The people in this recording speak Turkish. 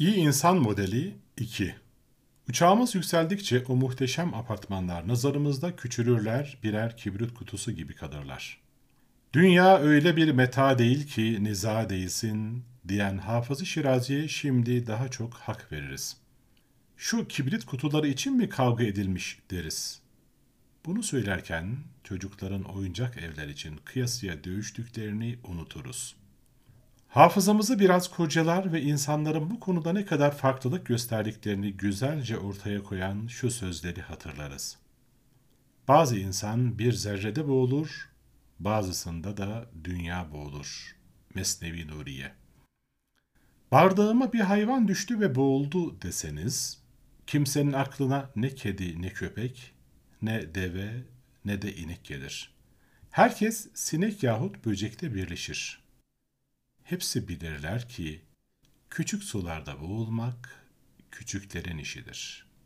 İyi insan modeli 2. Uçağımız yükseldikçe o muhteşem apartmanlar nazarımızda küçülürler, birer kibrit kutusu gibi kalırlar. Dünya öyle bir meta değil ki niza değilsin diyen Hafız-ı Şirazi'ye şimdi daha çok hak veririz. Şu kibrit kutuları için mi kavga edilmiş deriz. Bunu söylerken çocukların oyuncak evler için kıyasıya dövüştüklerini unuturuz. Hafızamızı biraz kurcalar ve insanların bu konuda ne kadar farklılık gösterdiklerini güzelce ortaya koyan şu sözleri hatırlarız. Bazı insan bir zerrede boğulur, bazısında da dünya boğulur. Mesnevi Nuriye Bardağıma bir hayvan düştü ve boğuldu deseniz, kimsenin aklına ne kedi ne köpek, ne deve ne de inek gelir. Herkes sinek yahut böcekle birleşir. Hepsi bilirler ki küçük sularda boğulmak küçüklerin işidir.''